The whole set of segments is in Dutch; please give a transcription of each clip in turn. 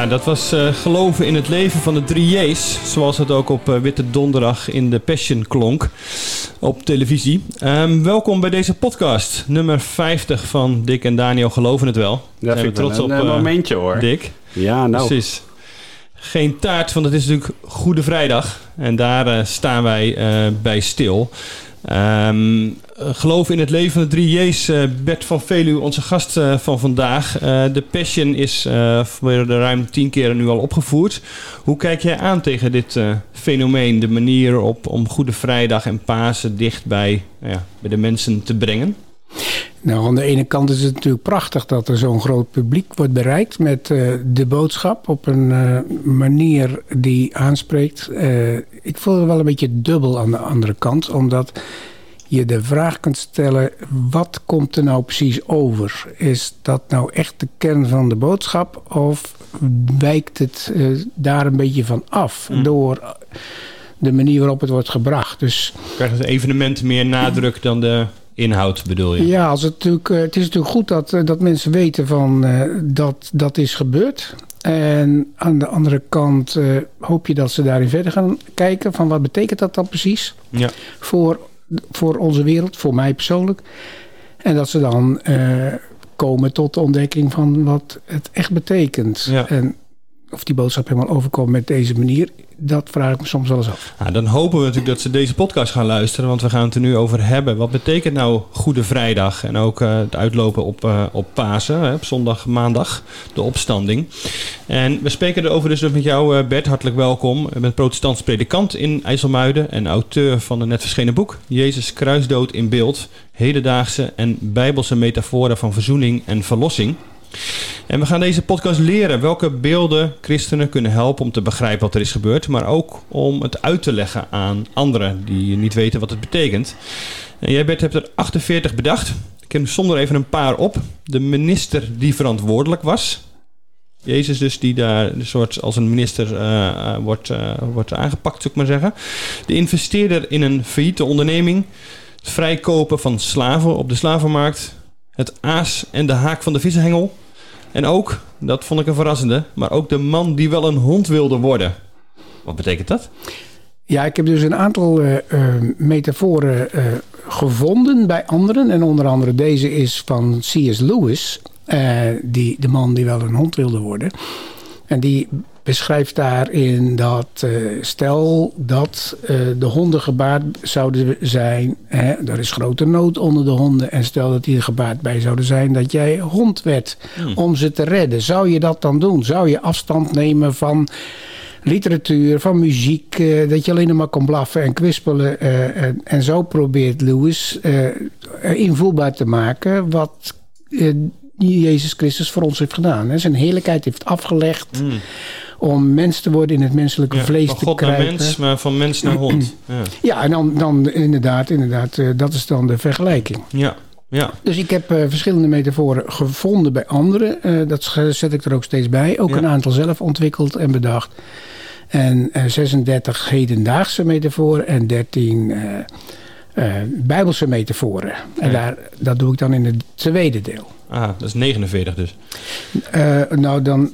Ja, dat was eh, geloven in het leven van de drie J's. Zoals het ook op eh, Witte Donderdag in de Passion klonk op televisie. Ehm, welkom bij deze podcast, nummer 50 van Dick en Daniel Geloven het Wel. Zijn vind we ik wel een, eh, momentje hoor. Dick. Ja, nou. Precies. Geen taart, want het is natuurlijk Goede Vrijdag. En daar staan wij bij stil. Ehm, eh, geloof in het leven van de drie J's. eh, Bert van Veluwe, onze gast eh, van vandaag. Eh, de Passion is eh de ruim tien keer nu al opgevoerd. Hoe kijk jij aan tegen dit eh, fenomeen? De manier op, om Goede Vrijdag en Pasen dicht bij, nou ja, bij de mensen te brengen? Nou, aan de ene kant is het natuurlijk prachtig dat er zo'n groot publiek wordt bereikt met eh, de boodschap op een eh, manier die aanspreekt. Eh, ik voel het wel een beetje dubbel aan de andere kant, omdat je de vraag kunt stellen: wat komt er nou precies over? Is dat nou echt de kern van de boodschap of wijkt het eh, daar een beetje van af door de manier waarop het wordt gebracht? Dus. Krijgt het evenement meer nadruk dan de inhoud, bedoel je? Ja, als het, natuurlijk, eh, het is natuurlijk goed dat, eh, dat mensen weten van, dat dat is gebeurd. En aan de andere kant hoop je dat ze daarin verder gaan kijken van wat betekent dat dan precies Ja. voor, voor onze wereld, voor mij persoonlijk. En dat ze dan eh, komen tot de ontdekking van wat het echt betekent. Ja. En of die boodschap helemaal overkomt met deze manier, dat vraag ik me soms wel eens af. Nou, dan hopen we natuurlijk dat ze deze podcast gaan luisteren, want we gaan het er nu over hebben. Wat betekent nou Goede Vrijdag en ook eh, het uitlopen op, eh, op Pasen, hè, op zondag, maandag, de opstanding. En we spreken erover dus met jou, eh, Bert. Hartelijk welkom. Je bent protestants predikant in IJsselmuiden en auteur van een net verschenen boek, Jezus kruisdood in beeld, hedendaagse en bijbelse metaforen van verzoening en verlossing. En we gaan deze podcast leren welke beelden christenen kunnen helpen om te begrijpen wat er is gebeurd, maar ook om het uit te leggen aan anderen die niet weten wat het betekent. En jij Bert hebt er 48 bedacht. Ik heb zonder even een paar op. De minister die verantwoordelijk was. Jezus dus die daar een soort als een minister eh, eh, wordt, eh, wordt aangepakt, zou ik maar zeggen. De investeerder in een failliete onderneming. Het vrijkopen van slaven op de slavenmarkt. Het aas en de haak van de vissenhengel. En ook, dat vond ik een verrassende, maar ook de man die wel een hond wilde worden. Wat betekent dat? Ja, ik heb dus een aantal eh, eh, metaforen eh, gevonden bij anderen. En onder andere deze is van C.S. Lewis, die, de man die wel een hond wilde worden. En die beschrijft daarin dat eh, stel dat eh, de honden gebaat zouden zijn. Hè, er is grote nood onder de honden. En stel dat die er gebaat bij zouden zijn dat jij hond werd om ze te redden. Zou je dat dan doen? Zou je afstand nemen van literatuur, van muziek, eh, dat je alleen nog maar kan blaffen en kwispelen. en, en zo probeert Lewis invoelbaar te maken wat eh, Jezus Christus voor ons heeft gedaan. Hè. Zijn heerlijkheid heeft afgelegd om mens te worden in het menselijke Ja, vlees van te God naar kruipen. mens, maar van mens naar hond. Ja, Ja, en dan, dan inderdaad, inderdaad eh, dat is dan de vergelijking. ja. ja. Dus ik heb eh, verschillende metaforen gevonden bij anderen. Eh, dat zet ik er ook steeds bij. Ook Ja. een aantal zelf ontwikkeld en bedacht. En eh, 36 hedendaagse metaforen en 13 eh, eh, bijbelse metaforen. En Ja. daar, dat doe ik dan in het tweede deel. Ah, dat is 49 dus. Eh, nou, dan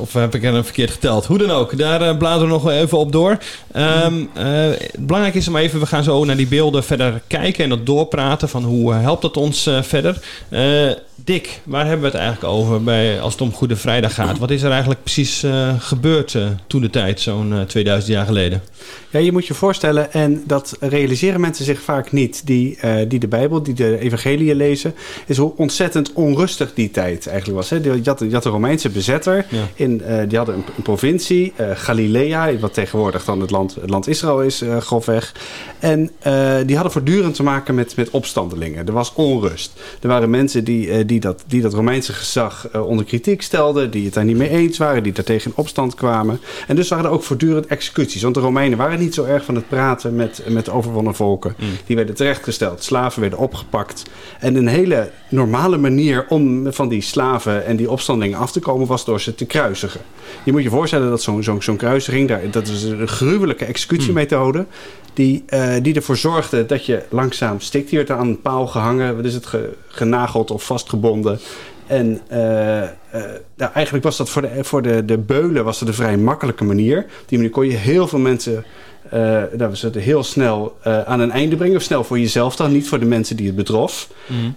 Of heb ik er verkeerd geteld? Hoe dan ook, daar eh, bladeren we nog even op door. Ehm, eh, belangrijk is om even, we gaan zo naar die beelden verder kijken en dat doorpraten van hoe eh, helpt dat ons verder. Dick, waar hebben we het eigenlijk over bij, als het om Goede Vrijdag gaat? Wat is er eigenlijk precies gebeurd toen de tijd, zo'n eh, 2000 jaar geleden? Ja, je moet je voorstellen, en dat realiseren mensen zich vaak niet, die, die de Bijbel, die de evangeliën lezen, is hoe ontzettend onrustig die tijd eigenlijk was. Hè? Je, had, je had de Romeinse bezetter Ja. in eh, die hadden een, een provincie, eh, Galilea, wat tegenwoordig dan het land, het land Israël is, eh, grofweg. En die hadden voortdurend te maken met, met opstandelingen. Er was onrust. Er waren mensen die, die, dat, die dat Romeinse gezag onder kritiek stelden, die het daar niet mee eens waren, die daartegen in opstand kwamen. En dus waren er ook voortdurend executies. Want de Romeinen waren niet zo erg van het praten met, met overwonnen volken. Die werden terechtgesteld, slaven werden opgepakt. En een hele normale manier om van die slaven en die opstandelingen af te komen was door ze te kruisigen. Je moet je voorstellen dat zo'n zo'n zo'n kruisiging, daar, dat is een gruwelijke executiemethode. Die, eh, die ervoor zorgde dat je langzaam stikt. Die werd aan een paal gehangen. Wat is het? Ge- genageld of vastgebonden. En eh, eh, nou, eigenlijk was dat voor, de, voor de, de beulen was dat een vrij makkelijke manier. Op die manier kon je heel veel mensen eh nou, we zetten heel snel aan een einde brengen. Of snel voor jezelf dan, niet voor de mensen die het betrof.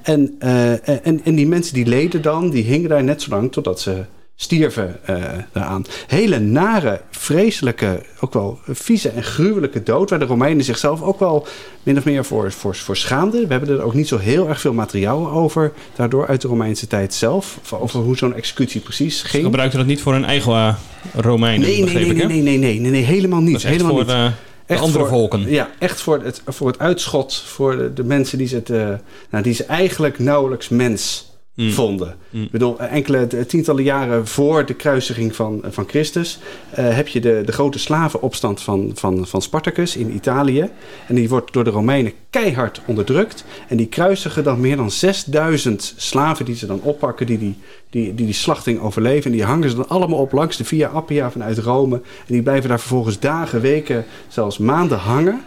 En, eh, en, en die mensen die leden dan, die hingen daar net zo lang totdat ze stierven eh, daaraan. Hele nare, vreselijke, ook wel vieze en gruwelijke dood... waar de Romeinen zichzelf ook wel min of meer voor, voor, voor schaamden. We hebben er ook niet zo heel erg veel materiaal over... daardoor uit de Romeinse tijd zelf... over hoe zo'n executie precies Ze ging. gebruikten dat niet voor hun eigen eh, Romeinen, Nee, nee, nee, nee, nee, nee, nee, nee, helemaal niet. Helemaal voor niet. Echt andere voor- volken. Ja, echt voor het, voor het uitschot. Voor de, de mensen die ze, het, eh, nou, die ze eigenlijk nauwelijks mens Mm. vonden. Mm. Ik bedoel, enkele t- tientallen jaren voor de kruisiging van, van Christus... eh, heb je de, de grote slavenopstand van, van, van Spartacus in Italië. En die wordt door de Romeinen keihard onderdrukt. En die kruisigen dan meer dan 6000 slaven die ze dan oppakken... die die, die, die, die slachting overleven. En die hangen ze dan allemaal op langs de Via Appia vanuit Rome. En die blijven daar vervolgens dagen, weken, zelfs maanden hangen...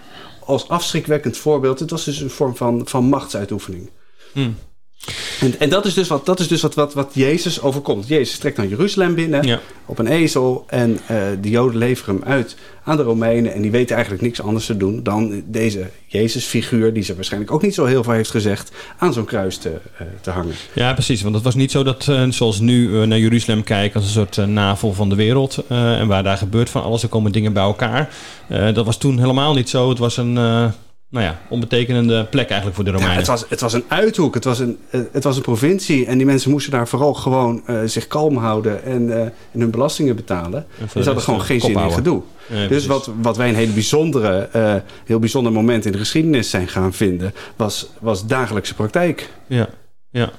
als afschrikwekkend voorbeeld. Het was dus een vorm van, van machtsuitoefening. Mm. En, en dat is dus, wat, dat is dus wat, wat, wat Jezus overkomt. Jezus trekt naar Jeruzalem binnen Ja. op een ezel. En eh, de Joden leveren hem uit aan de Romeinen. En die weten eigenlijk niks anders te doen dan deze Jezus-figuur, die ze waarschijnlijk ook niet zo heel veel heeft gezegd, aan zo'n kruis te, eh, te hangen. Ja, precies. Want het was niet zo dat, eh, zoals nu naar Jeruzalem kijken als een soort navel van de wereld. en waar daar gebeurt van alles, er komen dingen bij elkaar. Dat was toen helemaal niet zo. Het was een, nou ja, onbetekenende plek eigenlijk voor de Ja, Romeinen. het, was, het was een uithoek, het was een, eh, het was een provincie. En die mensen moesten daar vooral gewoon eh, zich kalm houden en, eh, en hun belastingen betalen. En de ze hadden gewoon geen zin in gedoe. Dus wat, wat wij een hele bijzondere, heel bijzonder moment in de geschiedenis zijn gaan vinden, was, was dagelijkse praktijk. Ja, ja.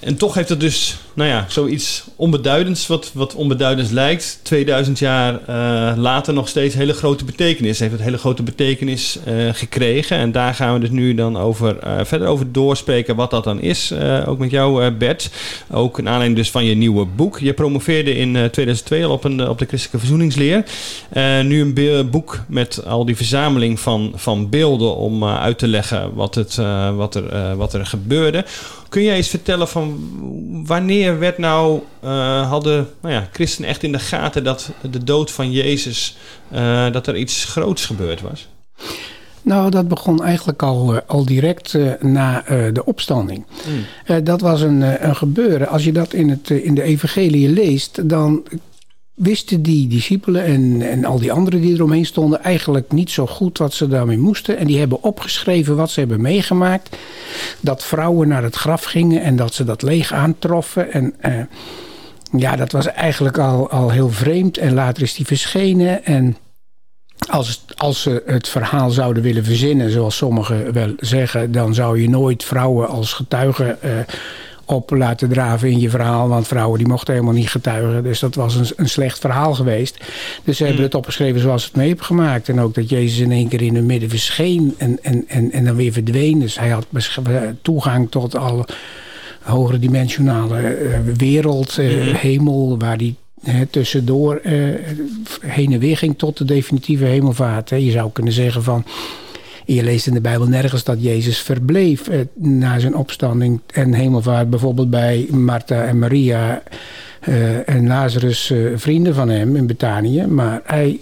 En toch heeft het dus, nou ja, zoiets onbeduidends, wat, wat onbeduidends lijkt. 2000 jaar eh, later nog steeds hele grote betekenis. Heeft het hele grote betekenis eh, gekregen. En daar gaan we dus nu dan over, eh, verder over doorspreken wat dat dan is. Ook met jou, Bert. Ook een aanleiding dus van je nieuwe boek. Je promoveerde in eh, 2002 al op, een, op de christelijke verzoeningsleer. Nu een boek met al die verzameling van, van beelden om uit te leggen wat, het, wat, er, wat er gebeurde. Kun jij eens vertellen van wanneer werd nou, eh, hadden nou ja, christenen echt in de gaten dat de dood van Jezus, eh, dat er iets groots gebeurd was? Nou, dat begon eigenlijk al, eh, al direct na de opstanding. Hmm. Dat was een, een gebeuren. Als je dat in, het, in de evangelie leest, dan wisten die discipelen en, en al die anderen die eromheen stonden eigenlijk niet zo goed wat ze daarmee moesten. En die hebben opgeschreven wat ze hebben meegemaakt. Dat vrouwen naar het graf gingen en dat ze dat leeg aantroffen. En eh, ja, dat was eigenlijk al, al heel vreemd. En later is die verschenen en... Als, als ze het verhaal zouden willen verzinnen, zoals sommigen wel zeggen, dan zou je nooit vrouwen als getuigen eh, op laten draven in je verhaal. Want vrouwen die mochten helemaal niet getuigen. Dus dat was een, een slecht verhaal geweest. Dus ze hebben het opgeschreven zoals ze het mee hebben gemaakt. En ook dat Jezus in één keer in hun midden verscheen en, en, en, en dan weer verdween. Dus hij had besch- toegang tot alle hogere dimensionale eh, wereld, eh, hemel, waar die hè, tussendoor eh, heen en weer ging tot de definitieve hemelvaart. Je zou kunnen zeggen van. Je leest in de Bijbel nergens dat Jezus verbleef eh, na zijn opstanding en hemelvaart. Bijvoorbeeld bij Martha en Maria eh, en Lazarus, eh, vrienden van hem in Betanië. Maar hij,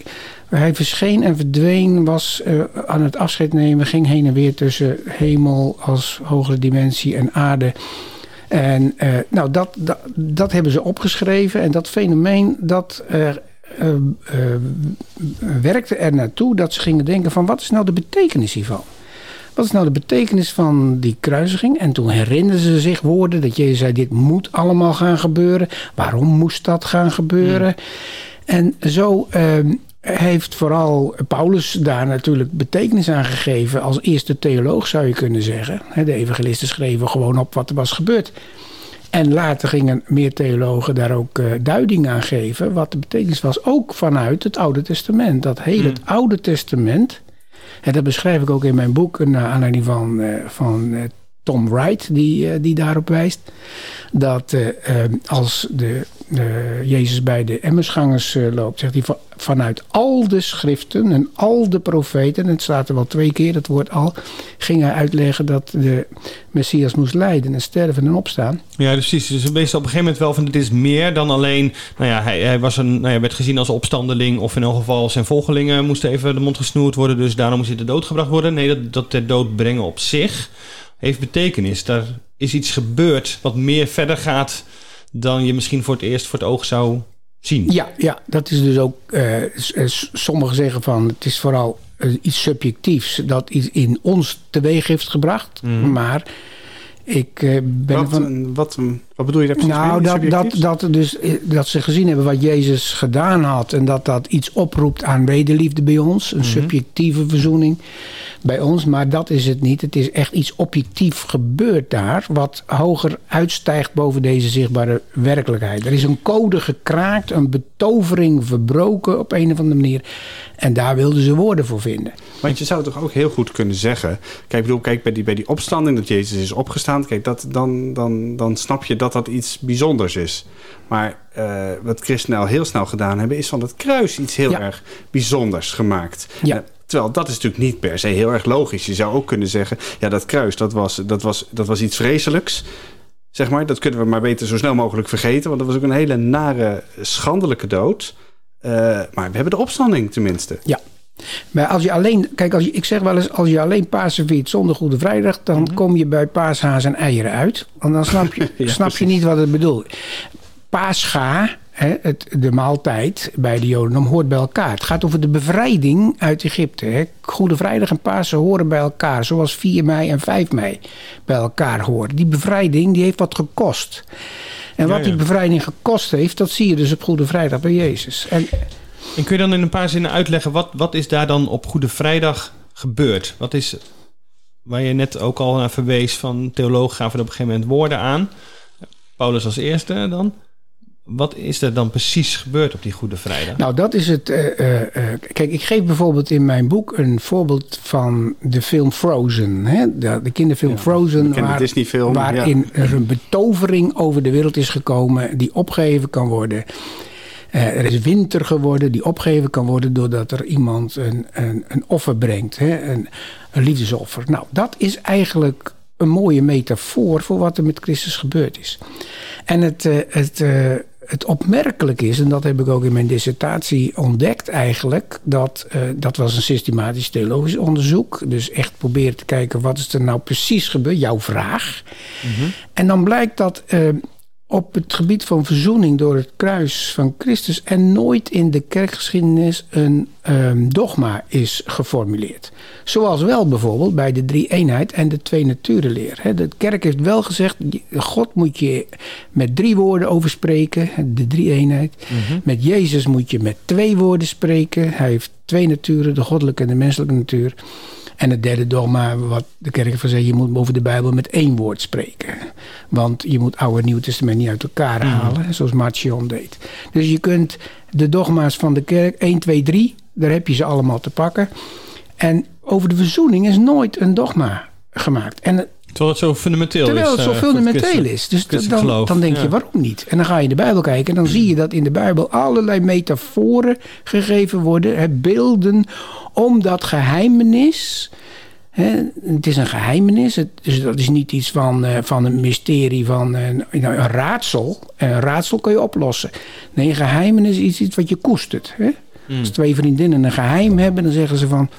hij verscheen en verdween, was aan het afscheid nemen, ging heen en weer tussen hemel als hogere dimensie en aarde. En nou, dat, dat, hebben ze opgeschreven. En dat fenomeen, dat eh, eh, werkte er naartoe dat ze gingen denken van... wat is nou de betekenis hiervan? Wat is nou de betekenis van die kruisiging? En toen herinnerden ze zich woorden dat Jezus zei: Dit moet allemaal gaan gebeuren. Waarom moest dat gaan gebeuren? En zo ehm, heeft vooral Paulus daar natuurlijk betekenis aan gegeven. Als eerste theoloog zou je kunnen zeggen. De evangelisten schreven gewoon op wat er was gebeurd. En later gingen meer theologen daar ook eh, duiding aan geven. Wat de betekenis was, ook vanuit het Oude Testament. Dat heel het Oude Testament. En dat beschrijf ik ook in mijn boek. Naar aanleiding van, eh, van eh, Tom Wright, die, eh, die daarop wijst. Dat eh, eh, als de, Jezus bij de Emmersgangers eh, loopt, zegt hij van, vanuit al de schriften en al de profeten, en het staat er wel twee keer, het woord al, ging hij uitleggen dat de Messias moest lijden en sterven en opstaan. Ja, dus precies. Dus wees op een gegeven moment wel van dit is meer dan alleen. Nou ja, hij, hij was een, nou ja, werd gezien als opstandeling. Of in elk geval zijn volgelingen moesten even de mond gesnoerd worden. Dus daarom moest hij de dood gebracht worden. Nee, dat, dat ter dood brengen op zich heeft betekenis. Daar is iets gebeurd wat meer verder gaat dan je misschien voor het eerst voor het oog zou zien. Ja, ja dat is dus ook. eh, eh, sommigen zeggen van het is vooral eh, iets subjectiefs dat iets in ons teweeg heeft gebracht. Maar ik eh, ben Wat, een- wat, een- wat bedoel je daar precies Nou, mee, dat, dat, dat, dus, eh, dat ze gezien hebben wat Jezus gedaan had. En dat dat iets oproept aan wederliefde bij ons. Een subjectieve verzoening bij ons. Maar dat is het niet. Het is echt iets objectief gebeurd daar. Wat hoger uitstijgt boven deze zichtbare werkelijkheid. Er is een code gekraakt. Een betovering verbroken op een of andere manier. En daar wilden ze woorden voor vinden. Want je zou toch ook heel goed kunnen zeggen... Kijk, ik bedoel, kijk bij, die, bij die opstanding dat Jezus is opgestaan... Kijk, dat, dan, dan, dan snap je dat dat iets bijzonders is. Maar eh, wat christenen al heel snel gedaan hebben... is van het kruis iets heel Ja. erg bijzonders gemaakt. Ja. Eh, terwijl dat is natuurlijk niet per se heel erg logisch. Je zou ook kunnen zeggen... ja, dat kruis, dat was, dat was, dat was iets vreselijks... Zeg maar, dat kunnen we maar beter zo snel mogelijk vergeten. Want dat was ook een hele nare, schandelijke dood. Eh, maar we hebben de opstanding tenminste. Ja. Maar als je alleen, kijk, als je, ik zeg wel eens, als je alleen Pasen viert zonder Goede Vrijdag, dan kom je bij paashaas en eieren uit. Want dan snap je, Ja, snap je niet wat het bedoelt. Paascha, hè, het, de maaltijd bij de Jodendom, hoort bij elkaar. Het gaat over de bevrijding uit Egypte. Hè. Goede Vrijdag en Pasen horen bij elkaar, zoals 4 mei en 5 mei bij elkaar horen. Die bevrijding die heeft wat gekost. En wat die bevrijding gekost heeft, dat zie je dus op Goede Vrijdag bij Jezus. En En kun je dan in een paar zinnen uitleggen, wat, wat is daar dan op Goede Vrijdag gebeurd? Wat is, waar je net ook al naar verwees van theologen gaven er op een gegeven moment woorden aan. Paulus als eerste dan. Wat is er dan precies gebeurd op die Goede Vrijdag? Nou, dat is het. eh, eh, eh, kijk, ik geef bijvoorbeeld in mijn boek een voorbeeld van de film Frozen. Hè? De, de kinderfilm Frozen. Disney-film, Waarin er een betovering over de wereld is gekomen die opgeheven kan worden. Eh, er is winter geworden die opgeheven kan worden doordat er iemand een, een, een offer brengt. Hè? Een, een liefdesoffer. Nou, dat is eigenlijk een mooie metafoor voor wat er met Christus gebeurd is. En het, eh, het, eh, het opmerkelijk is, en dat heb ik ook in mijn dissertatie ontdekt eigenlijk, dat, dat was een systematisch theologisch onderzoek. Dus echt proberen te kijken wat is er nou precies gebeurd, jouw vraag. En dan blijkt dat op het gebied van verzoening door het kruis van Christus er nooit in de kerkgeschiedenis een ehm, dogma is geformuleerd. Zoals wel bijvoorbeeld bij de drie eenheid en de twee naturenleer. De kerk heeft wel gezegd, God moet je met drie woorden over spreken, de drie eenheid. Met Jezus moet je met twee woorden spreken. Hij heeft twee naturen, de goddelijke en de menselijke natuur. En het derde dogma, wat de kerk van zegt, je moet over de Bijbel met één woord spreken. Want je moet Oude en Nieuw Testament niet uit elkaar halen, zoals Marcion deed. Dus je kunt de dogma's van de kerk, 1, 2, 3, daar heb je ze allemaal te pakken. En over de verzoening is nooit een dogma gemaakt. En Terwijl het zo fundamenteel Terwijl is. het zo eh, fundamenteel is. Dus dan, dan denk je, Ja. waarom niet? En dan ga je in de Bijbel kijken en dan zie je dat in de Bijbel allerlei metaforen gegeven worden. Hè, beelden om dat geheimenis. Hè, het is een geheimenis. Het, dus dat is niet iets van, eh, van een mysterie, van een, nou, een raadsel. Een raadsel kun je oplossen. Nee, een geheimenis is iets wat je koestert. Hè? Als twee vriendinnen een geheim hebben, dan zeggen ze van...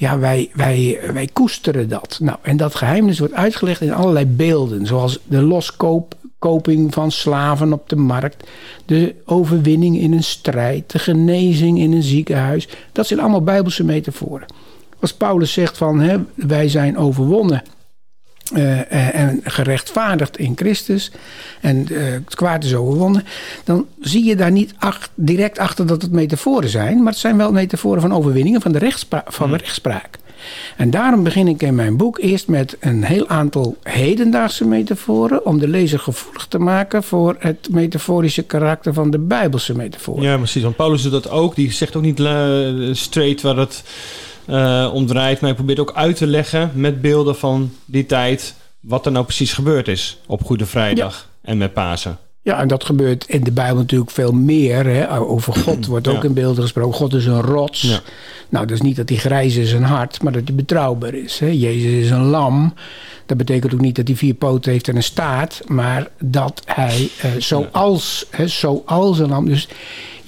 Ja, wij, wij, wij koesteren dat. Nou, en dat geheimnis wordt uitgelegd in allerlei beelden. Zoals de loskoping van slaven op de markt. De overwinning in een strijd. De genezing in een ziekenhuis. Dat zijn allemaal bijbelse metaforen. Als Paulus zegt van hè, wij zijn overwonnen eh, eh, en gerechtvaardigd in Christus en eh, het kwaad is overwonnen, dan zie je daar niet ach- direct achter dat het metaforen zijn, maar het zijn wel metaforen van overwinningen van de rechtspra- van de rechtspraak. En daarom begin ik in mijn boek eerst met een heel aantal hedendaagse metaforen om de lezer gevoelig te maken voor het metaforische karakter van de Bijbelse metaforen. Ja, precies. Want Paulus doet dat ook. Die zegt ook niet straight waar het eh, om draait. Maar hij probeert ook uit te leggen met beelden van die tijd... wat er nou precies gebeurd is op Goede Vrijdag en met Pasen. Ja, en dat gebeurt in de Bijbel natuurlijk veel meer. Hè. Over God wordt ook Ja. in beelden gesproken. God is een rots. Ja. Nou, dat is niet dat hij grijs is in hart, maar dat hij betrouwbaar is. Hè. Jezus is een lam. Dat betekent ook niet dat hij vier poten heeft en een staart, maar dat hij eh, zoals, hè, zoals een lam. Dus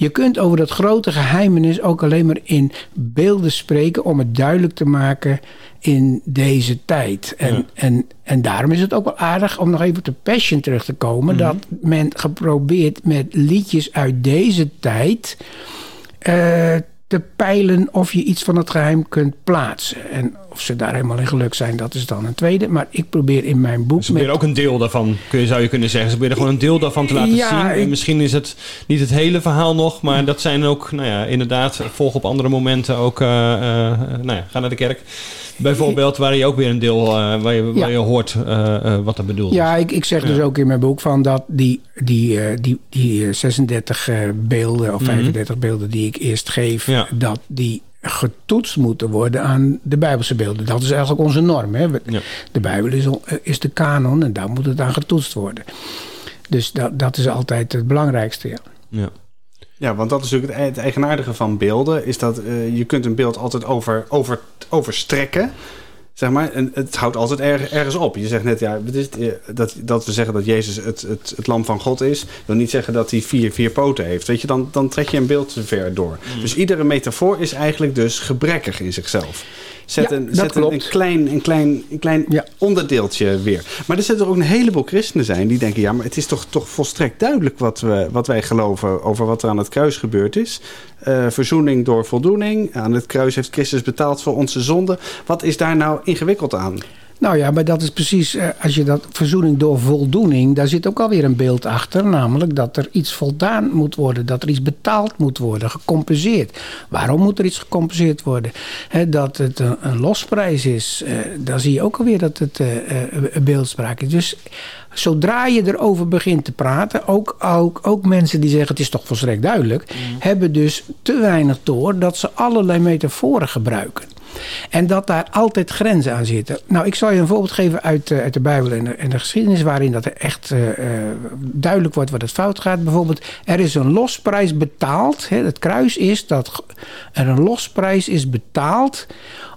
je kunt over dat grote geheimenis ook alleen maar in beelden spreken om het duidelijk te maken in deze tijd. En, Ja. en, en daarom is het ook wel aardig om nog even op de Passion terug te komen. Dat men geprobeerd met liedjes uit deze tijd eh, te peilen of je iets van het geheim kunt plaatsen. En of ze daar helemaal in gelukt zijn, dat is dan een tweede. Maar ik probeer in mijn boek... Ze proberen ook een deel daarvan, kun je, zou je kunnen zeggen. Ze proberen gewoon een deel daarvan te laten Ja, zien. En misschien is het niet het hele verhaal nog, maar dat zijn ook, nou ja, inderdaad, volg op andere momenten ook, eh, nou ja, ga naar de kerk. Bijvoorbeeld, waar je ook weer een deel, eh, waar, je, waar Ja. je hoort wat er bedoeld Ja, ik, ik zeg dus ook in mijn boek van dat die, die, die, die eh, 36 eh, beelden of 35 beelden die ik eerst geef, dat die getoetst moeten worden aan de Bijbelse beelden. Dat is eigenlijk onze norm. Hè? Ja. De Bijbel is, is de kanon en daar moet het aan getoetst worden. Dus dat, dat is altijd het belangrijkste. Ja. Ja. Ja, want dat is natuurlijk het, het eigenaardige van beelden. Is dat eh, je kunt een beeld altijd over, over, overstrekken. Zeg maar, en het houdt altijd erg, ergens op. Je zegt net, ja, eh, dat, dat we zeggen dat Jezus het, het, het lam van God is. wil niet zeggen dat hij vier, vier poten heeft. Weet je, dan, dan trek je een beeld te ver door. Dus iedere metafoor is eigenlijk dus gebrekkig in zichzelf. Zet, Ja, een, zet een, klein, een klein, een klein Ja. onderdeeltje weer. Maar er zitten er ook een heleboel christenen zijn die denken... ja, maar het is toch, toch volstrekt duidelijk wat, we, wat wij geloven... over wat er aan het kruis gebeurd is. Eh, verzoening door voldoening. Aan het kruis heeft Christus betaald voor onze zonde. Wat is daar nou ingewikkeld aan? Nou ja, maar dat is precies, eh, als je dat verzoening door voldoening, daar zit ook alweer een beeld achter. Namelijk dat er iets voldaan moet worden, dat er iets betaald moet worden, gecompenseerd. Waarom moet er iets gecompenseerd worden? Dat het een, een losprijs is, eh, dan zie je ook alweer dat het een beeldspraak is. Dus zodra je erover begint te praten, ook, ook, ook mensen die zeggen het is toch volstrekt duidelijk, hebben dus te weinig door dat ze allerlei metaforen gebruiken. En dat daar altijd grenzen aan zitten. Nou, ik zal je een voorbeeld geven uit, eh, uit de Bijbel en de, en de geschiedenis... waarin dat er echt eh, eh, duidelijk wordt wat het fout gaat. Bijvoorbeeld, er is een losprijs betaald. Hè, het kruis is dat er een losprijs is betaald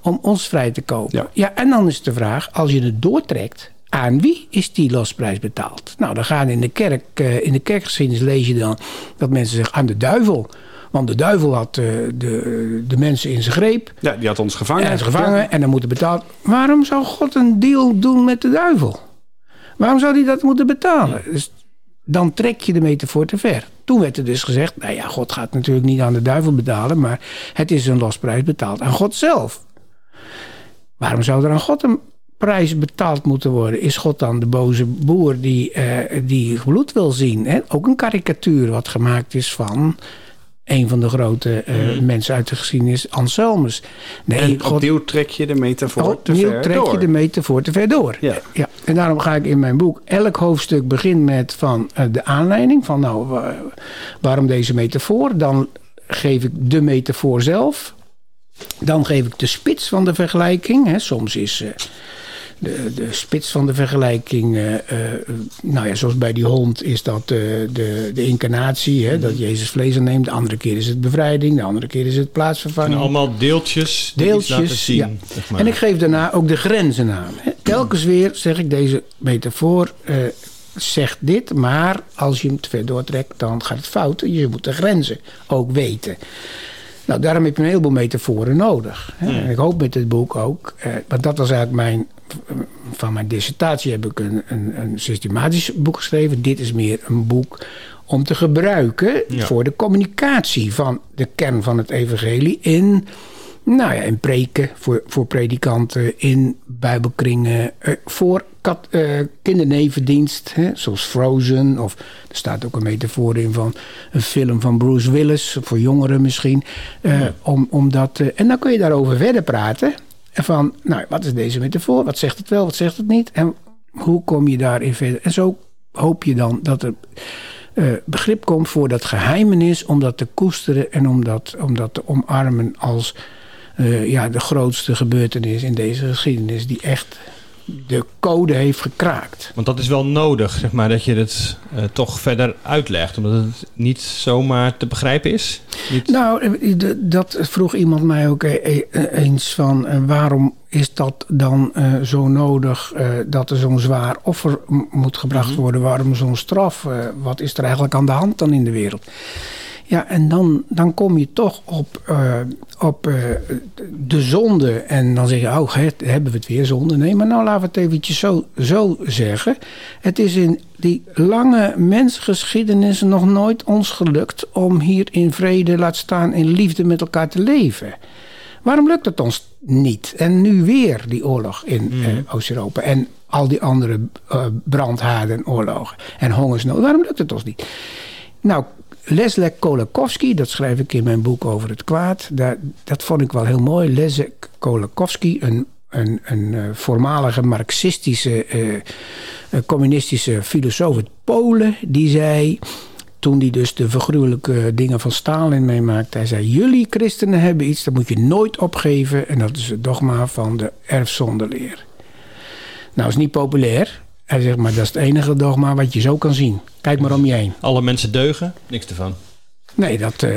om ons vrij te kopen. Ja. Ja, en dan is de vraag, als je het doortrekt... Aan wie is die losprijs betaald? Nou, dan gaan in de kerk, in de kerkgeschiedenis lees je dan dat mensen zeggen aan de duivel. Want de duivel had eh, de, de mensen in zijn greep. Ja, die had ons gevangen. En gevangen en dan moet er betaald. Waarom zou God een deal doen met de duivel? Waarom zou hij dat moeten betalen? Dus dan trek je de metafoor te ver. Toen werd er dus gezegd, nou ja, God gaat natuurlijk niet aan de duivel betalen, maar het is een losprijs betaald aan God zelf. Waarom zou er aan God een prijs betaald moeten worden? Is God dan de boze boer die, eh, die bloed wil zien? Hè? Ook een karikatuur wat gemaakt is van een van de grote eh, mensen uit de geschiedenis, Anselmus. Nee, En God, opnieuw trek je de metafoor te opnieuw ver trek door. je de metafoor te ver door. Ja. Ja. En daarom ga ik in mijn boek, elk hoofdstuk begint met van eh, de aanleiding, van nou, wa- waarom deze metafoor? Dan geef ik de metafoor zelf. Dan geef ik de spits van de vergelijking. Hè. Soms is eh, de, de spits van de vergelijking, eh, eh, nou ja, zoals bij die hond is dat eh, de, de incarnatie, hè, dat Jezus vlees aanneemt. De andere keer is het bevrijding, de andere keer is het En plaatsvervanging. allemaal deeltjes Deeltjes, zien. ja. zeg maar. En ik geef daarna ook de grenzen aan. hè. Telkens weer zeg ik deze metafoor zegt dit, maar als je hem te ver doortrekt, dan gaat het fout. Je moet de grenzen ook weten. Nou, daarom heb je een heleboel metaforen nodig. Hè. En ik hoop met dit boek ook, eh, want dat was eigenlijk mijn, van mijn dissertatie heb ik een, een, een systematisch boek geschreven. Dit is meer een boek om te gebruiken Ja. voor de communicatie van de kern van het evangelie in Nou ja, in preken voor, voor predikanten, in bijbelkringen, eh, voor kat, eh, kindernevendienst, hè, zoals Frozen. Of er staat ook een metafoor in van een film van Bruce Willis, voor jongeren misschien. Eh, om, om dat, en dan kun je daarover verder praten. En van, nou, wat is deze metafoor? Wat zegt het wel, wat zegt het niet? En hoe kom je daarin verder? En zo hoop je dan dat er eh, begrip komt voor dat geheimenis, om dat te koesteren en om dat, te omarmen als eh, ja, de grootste gebeurtenis in deze geschiedenis, die echt de code heeft gekraakt. Want dat is wel nodig, zeg maar, dat je het eh, toch verder uitlegt. Omdat het niet zomaar te begrijpen is. Niet... Nou, eh, dat vroeg iemand mij ook eh, eens van waarom is dat dan zo nodig dat er zo'n zwaar offer moet gebracht worden? Waarom zo'n straf? Wat is er eigenlijk aan de hand dan in de wereld? Ja, en dan, dan kom je toch op, eh, op eh, de zonde. En dan zeg je, oh, hebben we het weer zonde? Nee, maar nou laten we het eventjes zo, zo zeggen. Het is in die lange mensgeschiedenis nog nooit ons gelukt... om hier in vrede, laat staan, in liefde met elkaar te leven. Waarom lukt het ons niet? En nu weer die oorlog in eh, Oost-Europa. En al die andere eh, brandhaarden, oorlogen en hongersnood. Waarom lukt het ons niet? Nou, Leszek Kolakowski, dat schrijf ik in mijn boek over het kwaad. Dat vond ik wel heel mooi. Leszek Kolakowski, een, een, een eh, voormalige marxistische, eh, eh, communistische filosoof uit Polen. Die zei, toen hij dus de vergruwelijke dingen van Stalin meemaakte. Hij zei, jullie christenen hebben iets, dat moet je nooit opgeven. En dat is het dogma van de erfzondeleer. Nou, is niet populair. Hij zegt, maar dat is het enige dogma wat je zo kan zien. Kijk maar om je heen. Alle mensen deugen, niks ervan. Nee, dat, eh,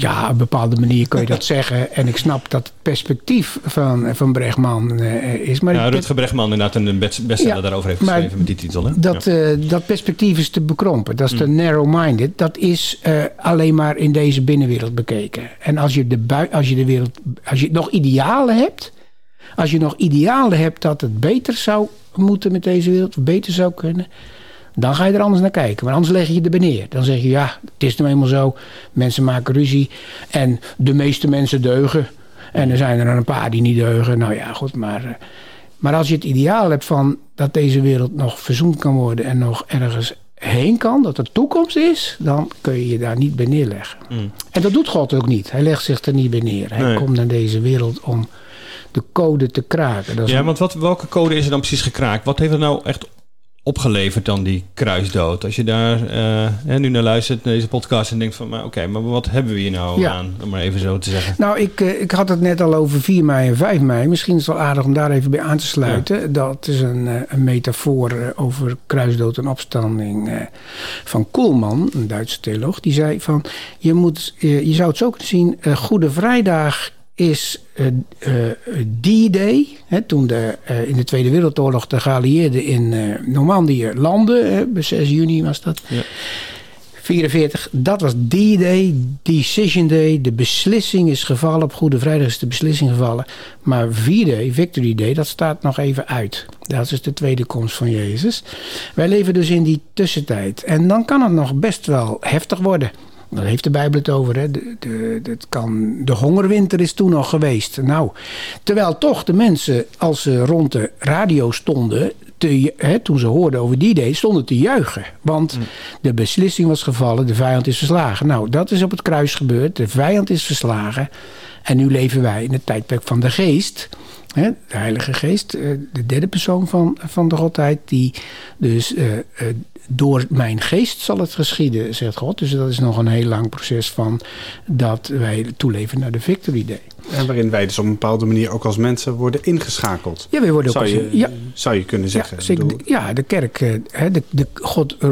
ja, op een bepaalde manier kun je dat zeggen. En ik snap dat het perspectief van, van Bregman eh, is. Maar Ja, ik- Rutger Bregman inderdaad een best- bestseller Ja, daarover heeft geschreven met die titel. Hè? dat, Ja. Mm. eh, dat perspectief is te bekrompen. Dat is te narrow-minded. Dat is alleen maar in deze binnenwereld bekeken. En als je, de bui- als je de wereld. Als je nog idealen hebt. Als je nog idealen hebt dat het beter zou moeten met deze wereld. Of beter zou kunnen. Dan ga je er anders naar kijken. Maar anders leg je je erbij neer. Dan zeg je ja, het is nou eenmaal zo. Mensen maken ruzie. En de meeste mensen deugen. En er zijn er een paar die niet deugen. Nou ja, goed. Maar, eh, maar als je het ideaal hebt van dat deze wereld nog verzoend kan worden. En nog ergens heen kan. Dat er toekomst is. Dan kun je je daar niet bij neerleggen. Mm. En dat doet God ook niet. Hij legt zich er niet bij neer. Hij Nee. komt naar deze wereld om de code te kraken. Dat Ja, een- want wat, welke code is er dan precies gekraakt? Wat heeft er nou echt opgeleverd dan die kruisdood? Als je daar hè, nu naar luistert, naar deze podcast en denkt van... maar oké, maar wat hebben we hier nou Ja. aan? Om maar even zo te zeggen. Nou, ik, eh, ik had het net al over 4 mei en 5 mei. Misschien is het wel aardig om daar even bij aan te sluiten. Dat is een, eh, een metafoor over kruisdood en opstanding van Koelman, een Duitse theoloog. Die zei van, je, moet, je zou het zo kunnen zien, Goede Vrijdag is D-Day. Hè, toen de, eh, in de Tweede Wereldoorlog de geallieerden in eh, Normandië landden. hè, bij 6 juni was dat. Ja. 44, dat was D-Day, Decision Day. De beslissing is gevallen. Op Goede Vrijdag is de beslissing gevallen. Maar V-Day, Victory Day, dat staat nog even uit. Dat is de tweede komst van Jezus. Wij leven dus in die tussentijd. En dan kan het nog best wel heftig worden. Daar heeft de Bijbel het over. Hè? De, de, het kan, de hongerwinter is toen nog geweest. Nou, terwijl toch de mensen, als ze rond de radio stonden, te, hè, toen ze hoorden over die day, stonden te juichen. Want de beslissing was gevallen, de vijand is verslagen. Nou, dat is op het kruis gebeurd. De vijand is verslagen. En nu leven wij in het tijdperk van de geest. Hè, de Heilige Geest, eh, de derde persoon van, van de Godheid. Die dus eh, eh, door mijn geest zal het geschieden, zegt God. Dus dat is nog een heel lang proces van dat wij toeleven naar de Victory Day. En waarin wij dus op een bepaalde manier ook als mensen worden ingeschakeld. Ja, wij worden ook Zou je, ja, zou je kunnen zeggen. ja, zeker. de kerk, hè, de, de God. eh,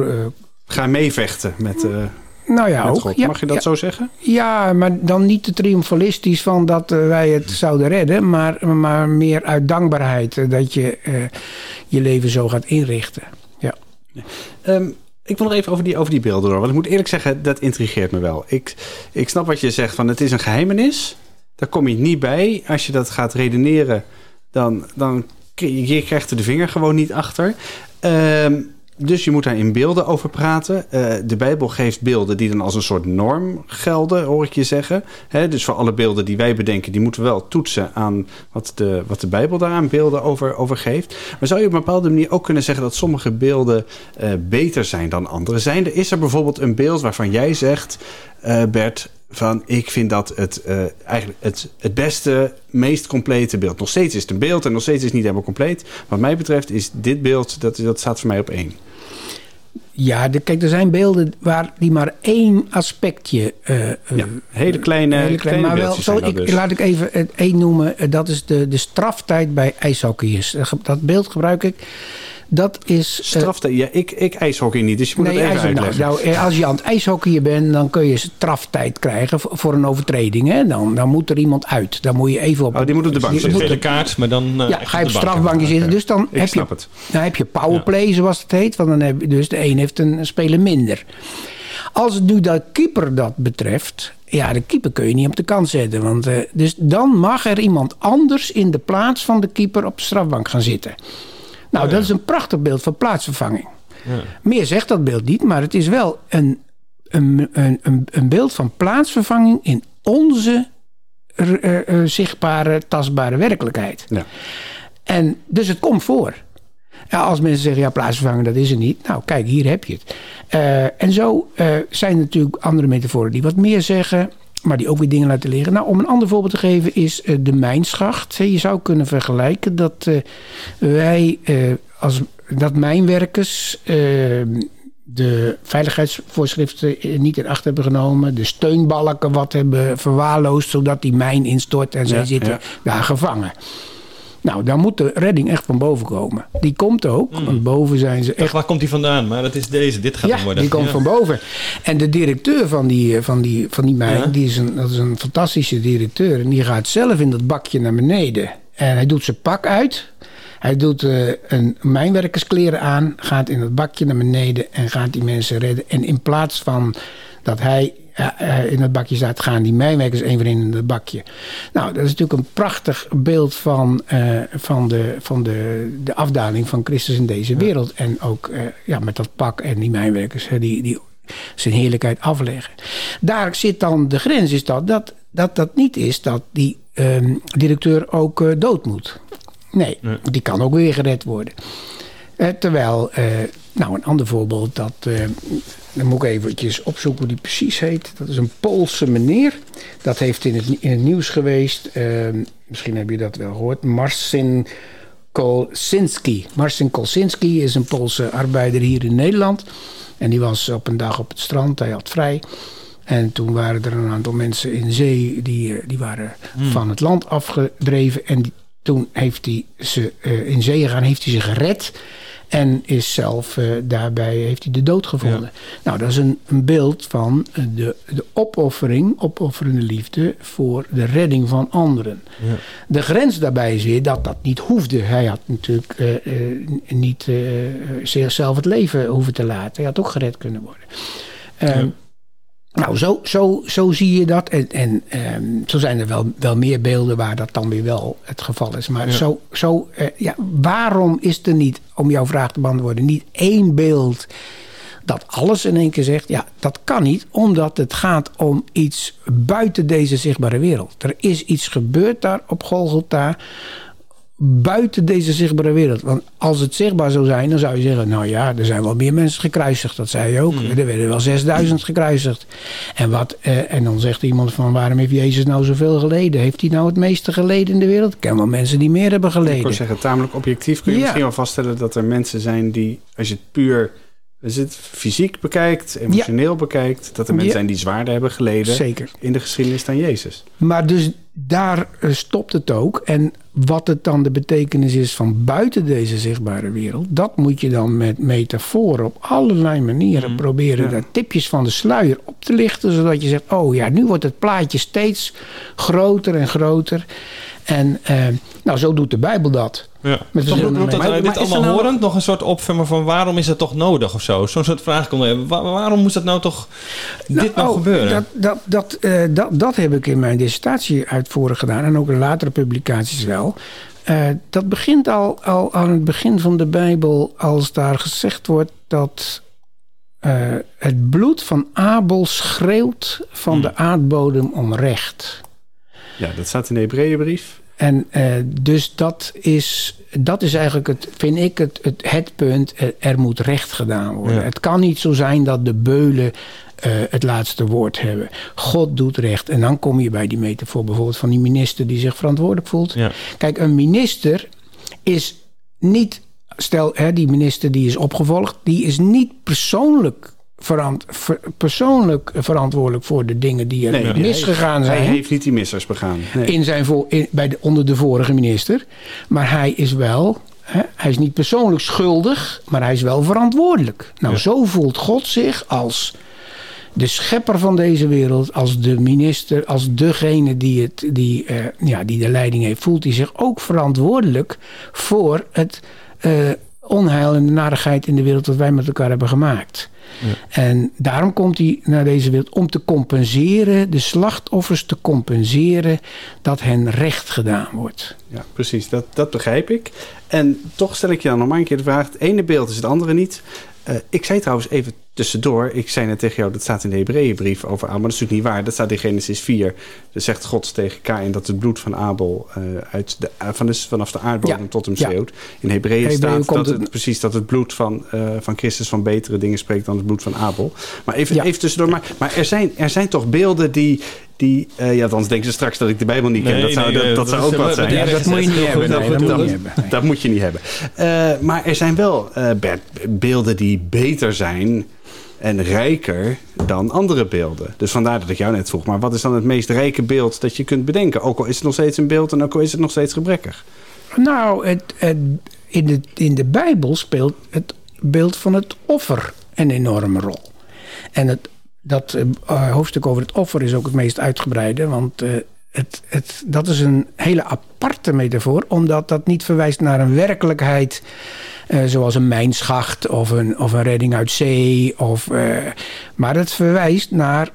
Ga meevechten met, nou ja, ook. God. Mag je dat ja. zo zeggen? Ja, maar dan niet te triomfalistisch van dat eh, wij het zouden redden, maar, maar meer uit dankbaarheid eh, dat je eh, je leven zo gaat inrichten. Ja. Ehm, ik wil nog even over die, over die beelden door. Want ik moet eerlijk zeggen, dat intrigeert me wel. Ik, ik snap wat je zegt van het is een geheimenis. Daar kom je niet bij. Als je dat gaat redeneren, dan, dan je krijgt er de vinger gewoon niet achter. Ehm, dus je moet daar in beelden over praten. Eh, de Bijbel geeft beelden die dan als een soort norm gelden, hoor ik je zeggen. Dus voor alle beelden die wij bedenken, die moeten we wel toetsen aan wat de, wat de Bijbel daaraan beelden over, over geeft. Maar zou je op een bepaalde manier ook kunnen zeggen dat sommige beelden eh, beter zijn dan andere? Zijn er, is er bijvoorbeeld een beeld waarvan jij zegt, eh, Bert, van ik vind dat het eh, eigenlijk het, het beste, meest complete beeld. Nog steeds is het een beeld en nog steeds is het niet helemaal compleet. Wat mij betreft is dit beeld, dat, dat staat voor mij op één. Ja, de, kijk, er zijn beelden waar die maar één aspectje. eh, Ja, hele kleine, hele klein- kleine maar wel, zo, ik, dus. laat ik even één noemen. Dat is de, de straftijd bij ijshockeyers. Dat beeld gebruik ik. Dat is. eh, Strafte, ja, ik, ik ijshockey niet, dus je moet nee, het even ijs- nou, uitleggen. nou, eh, als je aan het ijshockeyen bent, dan kun je straftijd krijgen voor, voor een overtreding. Hè? Dan, dan moet er iemand uit. Dan moet je even op. Oh, die moet op de bank je zitten. moet Gele kaart, maar dan... eh, ja, ga je op de bank. strafbankje zitten. Dus dan Ik heb je, snap het. dan heb je powerplay, zoals het heet. Want dan heb je dus de een heeft een speler minder. Als het nu de keeper dat betreft. Ja, de keeper kun je niet op de kant zetten. Want, eh, dus dan mag er iemand anders in de plaats van de keeper op de strafbank gaan zitten. Nou, dat is een prachtig beeld van plaatsvervanging. Meer zegt dat beeld niet, maar het is wel een, een, een, een, beeld van plaatsvervanging in onze eh, eh, eh, zichtbare, tastbare werkelijkheid. Ja. En dus het komt voor. Ja, als mensen zeggen, ja, plaatsvervangen, dat is er niet. Nou, kijk, hier heb je het. En zo zijn er natuurlijk andere metaforen die wat meer zeggen, maar die ook weer dingen laten liggen. Nou, om een ander voorbeeld te geven is eh, de mijnschacht. Je zou kunnen vergelijken dat eh, wij eh, als dat mijnwerkers eh, de veiligheidsvoorschriften niet in acht hebben genomen, de steunbalken wat hebben verwaarloosd, zodat die mijn instort en zij Ja, zitten ja. daar gevangen. Nou, daar moet de redding echt van boven komen. Die komt ook, want boven zijn ze Echt, waar komt die vandaan? Maar dat is deze. Dit gaat ja, hem worden. die komt Ja. van boven. En de directeur van die, eh, van die, van die mijn, Ja. die is een, dat is een fantastische directeur. En die gaat zelf in dat bakje naar beneden. En hij doet zijn pak uit. Hij doet eh, een mijnwerkerskleren aan. Gaat in dat bakje naar beneden. En gaat die mensen redden. En in plaats van dat hij in dat bakje staat, gaan die mijnwerkers één voor één in dat bakje. Nou, dat is natuurlijk een prachtig beeld van, eh, van, de, van de, de afdaling van Christus in deze wereld. En ook eh, ja, met dat pak en die mijnwerkers die, die zijn heerlijkheid afleggen. Daar zit dan de grens, is dat dat dat, dat niet is dat die ehm, directeur ook eh, dood moet. Nee, die kan ook weer gered worden. Eh, terwijl, eh, nou een ander voorbeeld, dat, eh, dan moet ik eventjes opzoeken hoe die precies heet. Dat is een Poolse meneer. Dat heeft in het, in het nieuws geweest. eh, misschien heb je dat wel gehoord. Marcin Kolsinski. Marcin Kolsinski is een Poolse arbeider hier in Nederland. En die was op een dag op het strand, hij had vrij. En toen waren er een aantal mensen in zee, die, eh, die waren van het land afgedreven. En die- toen heeft hij ze in zee gegaan, heeft hij ze gered. En is zelf eh, daarbij heeft hij de dood gevonden. Nou, dat is een, een beeld van eh, de, de opoffering, opofferende liefde voor de redding van anderen. De grens daarbij is weer dat dat niet hoefde. Hij had natuurlijk eh, niet zichzelf het leven hoeven te laten. Hij had ook gered kunnen worden. Ehm, Nou, zo, zo, zo zie je dat. En, en ehm, zo zijn er wel, wel meer beelden waar dat dan weer wel het geval is. Maar zo, zo eh, ja, waarom is er niet, om jouw vraag te beantwoorden, niet één beeld dat alles in één keer zegt? Ja, dat kan niet, omdat het gaat om iets buiten deze zichtbare wereld. Er is iets gebeurd daar op Golgotha buiten deze zichtbare wereld. Want als het zichtbaar zou zijn, dan zou je zeggen... nou ja, er zijn wel meer mensen gekruisigd. Dat zei je ook. Er werden wel 6000 gekruisigd. En, wat, eh, en dan zegt iemand van... waarom heeft Jezus nou zoveel geleden? Heeft hij nou het meeste geleden in de wereld? Ik ken wel mensen die meer hebben Ik wil geleden. zeggen, tamelijk objectief kun je Ja. misschien wel vaststellen dat er mensen zijn die, als je het puur als het fysiek bekijkt, emotioneel bekijkt, dat er mensen Ja. zijn die zwaarder hebben geleden Zeker. in de geschiedenis dan Jezus. Maar dus daar eh, stopt het ook. En wat het dan de betekenis is van buiten deze zichtbare wereld, dat moet je dan met metaforen op allerlei manieren proberen Ja. daar tipjes van de sluier op te lichten, zodat je zegt: Oh ja, nu wordt het plaatje steeds groter en groter. En eh, nou, zo doet de Bijbel dat. Ja. Met verschillende roept dat, Maar- wij maar dit allemaal nou- horend nog een soort opvemmen van waarom is het toch nodig of zo? Zo'n soort vraag kon hebben. Wa- waarom moest dat nou toch dit nou oh, gebeuren? Dat, dat, dat, eh, dat, dat heb ik in mijn dissertatie uitvoerig gedaan en ook in latere publicaties wel. Eh, dat begint al, al aan het begin van de Bijbel als daar gezegd wordt dat eh, het bloed van Abel schreeuwt van de aardbodem om recht. Ja, dat staat in de Hebreeënbrief. En eh, dus dat is, dat is eigenlijk, het, vind ik, het, het, het punt. Er, moet recht gedaan worden. Ja. Het kan niet zo zijn dat de beulen eh, het laatste woord hebben. God doet recht. En dan kom je bij die metafoor bijvoorbeeld van die minister die zich verantwoordelijk voelt. Ja. Kijk, een minister is niet, stel hè, die minister die is opgevolgd, die is niet persoonlijk, verant, ver- persoonlijk verantwoordelijk voor de dingen die er Nee, hij- misgegaan zijn Hij heeft niet die missers begaan. Nee. in zijn voor, in, bij de, onder de vorige minister. Maar hij is wel, hè, hij is niet persoonlijk schuldig, maar hij is wel verantwoordelijk. Nou, Ja. zo voelt God zich als de schepper van deze wereld, als de minister, als degene die, het, die, eh, ja, die de leiding heeft, voelt hij zich ook verantwoordelijk voor het eh, onheil en de narigheid in de wereld dat wij met elkaar hebben gemaakt. En daarom komt hij naar deze wereld om te compenseren, de slachtoffers te compenseren, dat hen recht gedaan wordt. Ja, precies. Dat, dat begrijp ik. En toch stel ik je dan nog maar een keer de vraag. Het ene beeld is het andere niet. Eh, ik zei trouwens even tussendoor. Ik zei net tegen jou, dat staat in de Hebreeënbrief over Abel. Maar dat is natuurlijk niet waar. Dat staat in Genesis 4. Dan zegt God tegen Kain dat het bloed van Abel eh, uit de, eh, van de, vanaf de aardbodem Ja, tot hem ja. schreeuwt. In Hebreeën staat dat het, precies dat het bloed van, eh, van Christus van betere dingen spreekt dan het bloed van Abel. Maar even, Ja. even tussendoor. Maar, maar er, zijn, er zijn toch beelden die... die eh, ja, anders denken ze straks dat ik de Bijbel niet ken. Nee, dat zou, nee, dat, dat dat zou ook wat zijn. Ja, dat moet je niet hebben. Nee, dat moet je niet hebben. Nee. Dat moet je niet hebben. Eh, maar er zijn wel eh, beelden die beter zijn en rijker dan andere beelden. Dus vandaar dat ik jou net vroeg. Maar wat is dan het meest rijke beeld dat je kunt bedenken? Ook al is het nog steeds een beeld en ook al is het nog steeds gebrekkig. Nou, het, het- in, de, in de Bijbel speelt het beeld van het offer een enorme rol. En het, dat eh, hoofdstuk over het offer is ook het meest uitgebreide, want eh, het, het, dat is een hele aparte metafoor, omdat dat niet verwijst naar een werkelijkheid eh, zoals een mijnschacht of een, of een redding uit zee, of, eh, maar het verwijst naar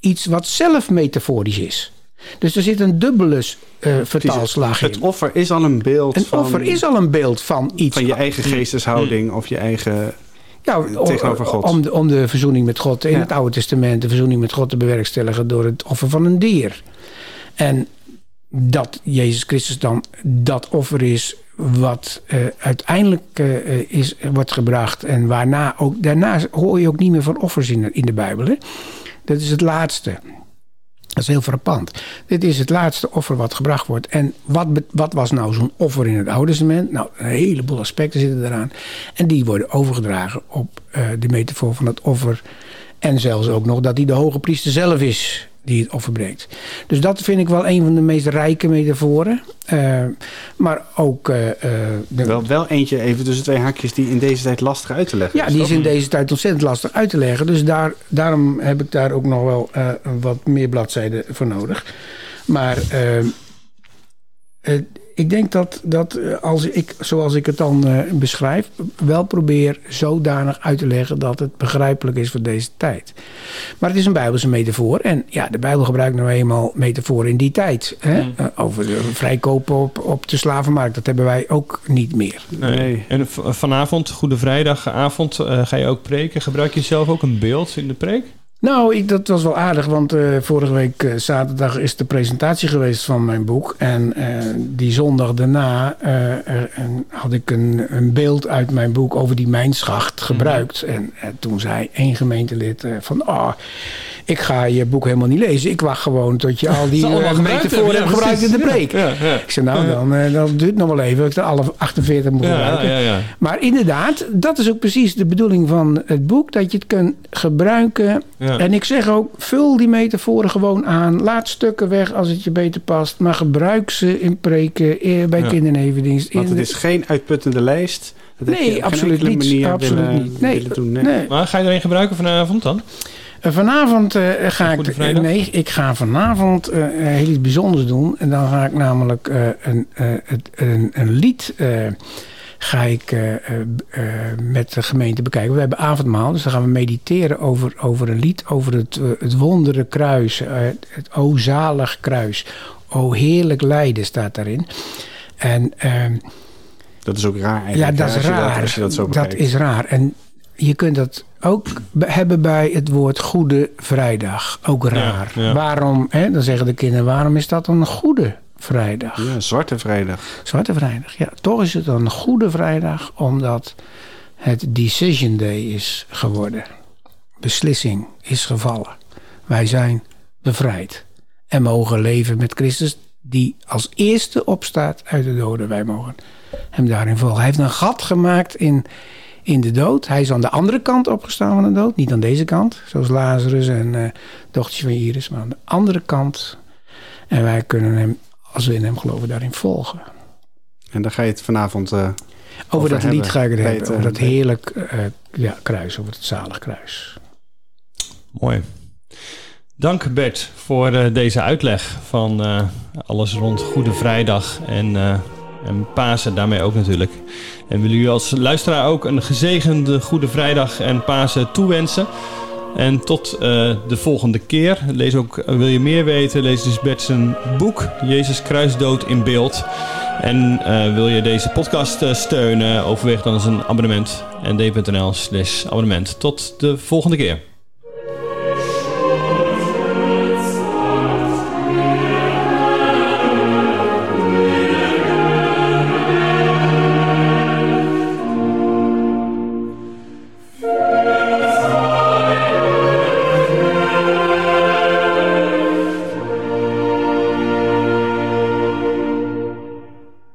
iets wat zelf metaforisch is. Dus er zit een dubbele eh, vertaalslag in. Het offer is al een beeld Een van, offer is al een beeld van iets. van je eigen geesteshouding of je eigen... ja, om, tegenover God. Om de, om de verzoening met God in Ja. het Oude Testament, de verzoening met God te bewerkstelligen door het offer van een dier. En dat Jezus Christus dan dat offer is wat eh, uiteindelijk eh, eh, is, wordt gebracht. En waarna ook, daarna hoor je ook niet meer van offers in de, in de Bijbel. Hè? Dat is het laatste. Dat is heel frappant. Dit is het laatste offer wat gebracht wordt. En wat, wat was nou zo'n offer in het Oude Testament? Nou, een heleboel aspecten zitten eraan. En die worden overgedragen op eh, de metafoor van het offer. En zelfs ook nog dat hij de hoge priester zelf is die het offer brengt. Dus dat vind ik wel een van de meest rijke metaforen. Eh, maar ook... eh, eh, de- Wel, wel eentje even tussen twee haakjes die in deze tijd lastig uit te leggen ja, die is in deze tijd ontzettend lastig uit te leggen. Dus daar, daarom heb ik daar ook nog wel wat meer bladzijden voor nodig. Maar eh, ik denk dat, dat eh, als ik, zoals ik het dan eh, beschrijf, wel probeer zodanig uit te leggen dat het begrijpelijk is voor deze tijd. Maar het is een Bijbelse metafoor. En ja, de Bijbel gebruikt nou eenmaal metaforen in die tijd. Hè? Mm. Eh, over de vrijkopen op, op de slavenmarkt. Dat hebben wij ook niet meer. Nee. Nee. En vanavond, Goede Vrijdagavond, eh, ga je ook preken. Gebruik je zelf ook een beeld in de preek? Nou, ik, dat was wel aardig, want eh, vorige week eh, zaterdag is de presentatie geweest van mijn boek. En eh, die zondag daarna er- en had ik een, een beeld uit mijn boek over die mijnschacht gebruikt. En eh, toen zei één gemeentelid van, oh, ik ga je boek helemaal niet lezen. Ik wacht gewoon tot je al die uh, gebruikt metaforen hebt gebruikt in de preek. Ja, ja. Ik zei, nou, dan, eh, dan duurt het nog wel even. dat Ik er alle 48 moet Ja, gebruiken. ja, ja. Maar inderdaad, dat is ook precies de bedoeling van het boek. Dat je het kunt gebruiken. Ja. En ik zeg ook, vul die metaforen gewoon aan. Laat stukken weg als het je beter past. Maar gebruik ze in preken, eh, bij Ja. kindernevendienst. Want in het de- is geen uitputtende lijst. Dat Nee, absoluut niet. manier Absoluut willen- niet. Nee, willen doen, nee. nee. Maar ga je er een gebruiken vanavond dan? Eh, Vanavond eh, ga Goede ik. Vrijdag? nee, ik ga vanavond eh, heel iets bijzonders doen. En dan ga ik namelijk eh, een, eh, het- een, een lied. eh, ga ik eh, eh, eh, met de gemeente bekijken. We hebben avondmaal, dus dan gaan we mediteren over, over een lied. Over het, eh, het wondere kruis. eh, het O zalig kruis. O heerlijk lijden staat daarin. En ehm, Dat is ook raar ja, eigenlijk. dat hè, is als je raar. als je dat zo dat is raar. En je kunt dat ook be- hebben bij het woord Goede Vrijdag. Ook raar. ja. Waarom, hè, dan zeggen de kinderen, waarom is dat een Goede Vrijdag? Ja, Zwarte Vrijdag. Zwarte Vrijdag, ja. Toch is het een Goede Vrijdag, omdat het Decision Day is geworden. Beslissing is gevallen. Wij zijn bevrijd en mogen leven met Christus, die als eerste opstaat uit de doden. Wij mogen hem daarin volgen. Hij heeft een gat gemaakt in, in de dood. Hij is aan de andere kant opgestaan van de dood, niet aan deze kant, zoals Lazarus en eh dochtertje van Iris, maar aan de andere kant. En wij kunnen hem, als we in hem geloven, daarin volgen. En daar ga je het vanavond eh, Over, Over dat lied hebben. ga ik het Bij hebben. het, Over eh, dat heerlijk eh, ja, kruis, over het zalig kruis. Mooi. Dank Bert voor eh, deze uitleg van eh, alles rond Goede Vrijdag en, eh, en Pasen daarmee ook natuurlijk. En willen jullie als luisteraar ook een gezegende Goede Vrijdag en Pasen toewensen. En tot eh, de volgende keer. Lees ook, wil je meer weten, lees dus Bert zijn boek Jezus Kruisdood in beeld. En eh, wil je deze podcast eh, steunen, overweeg dan eens een abonnement. nd.nl slash abonnement. Tot de volgende keer.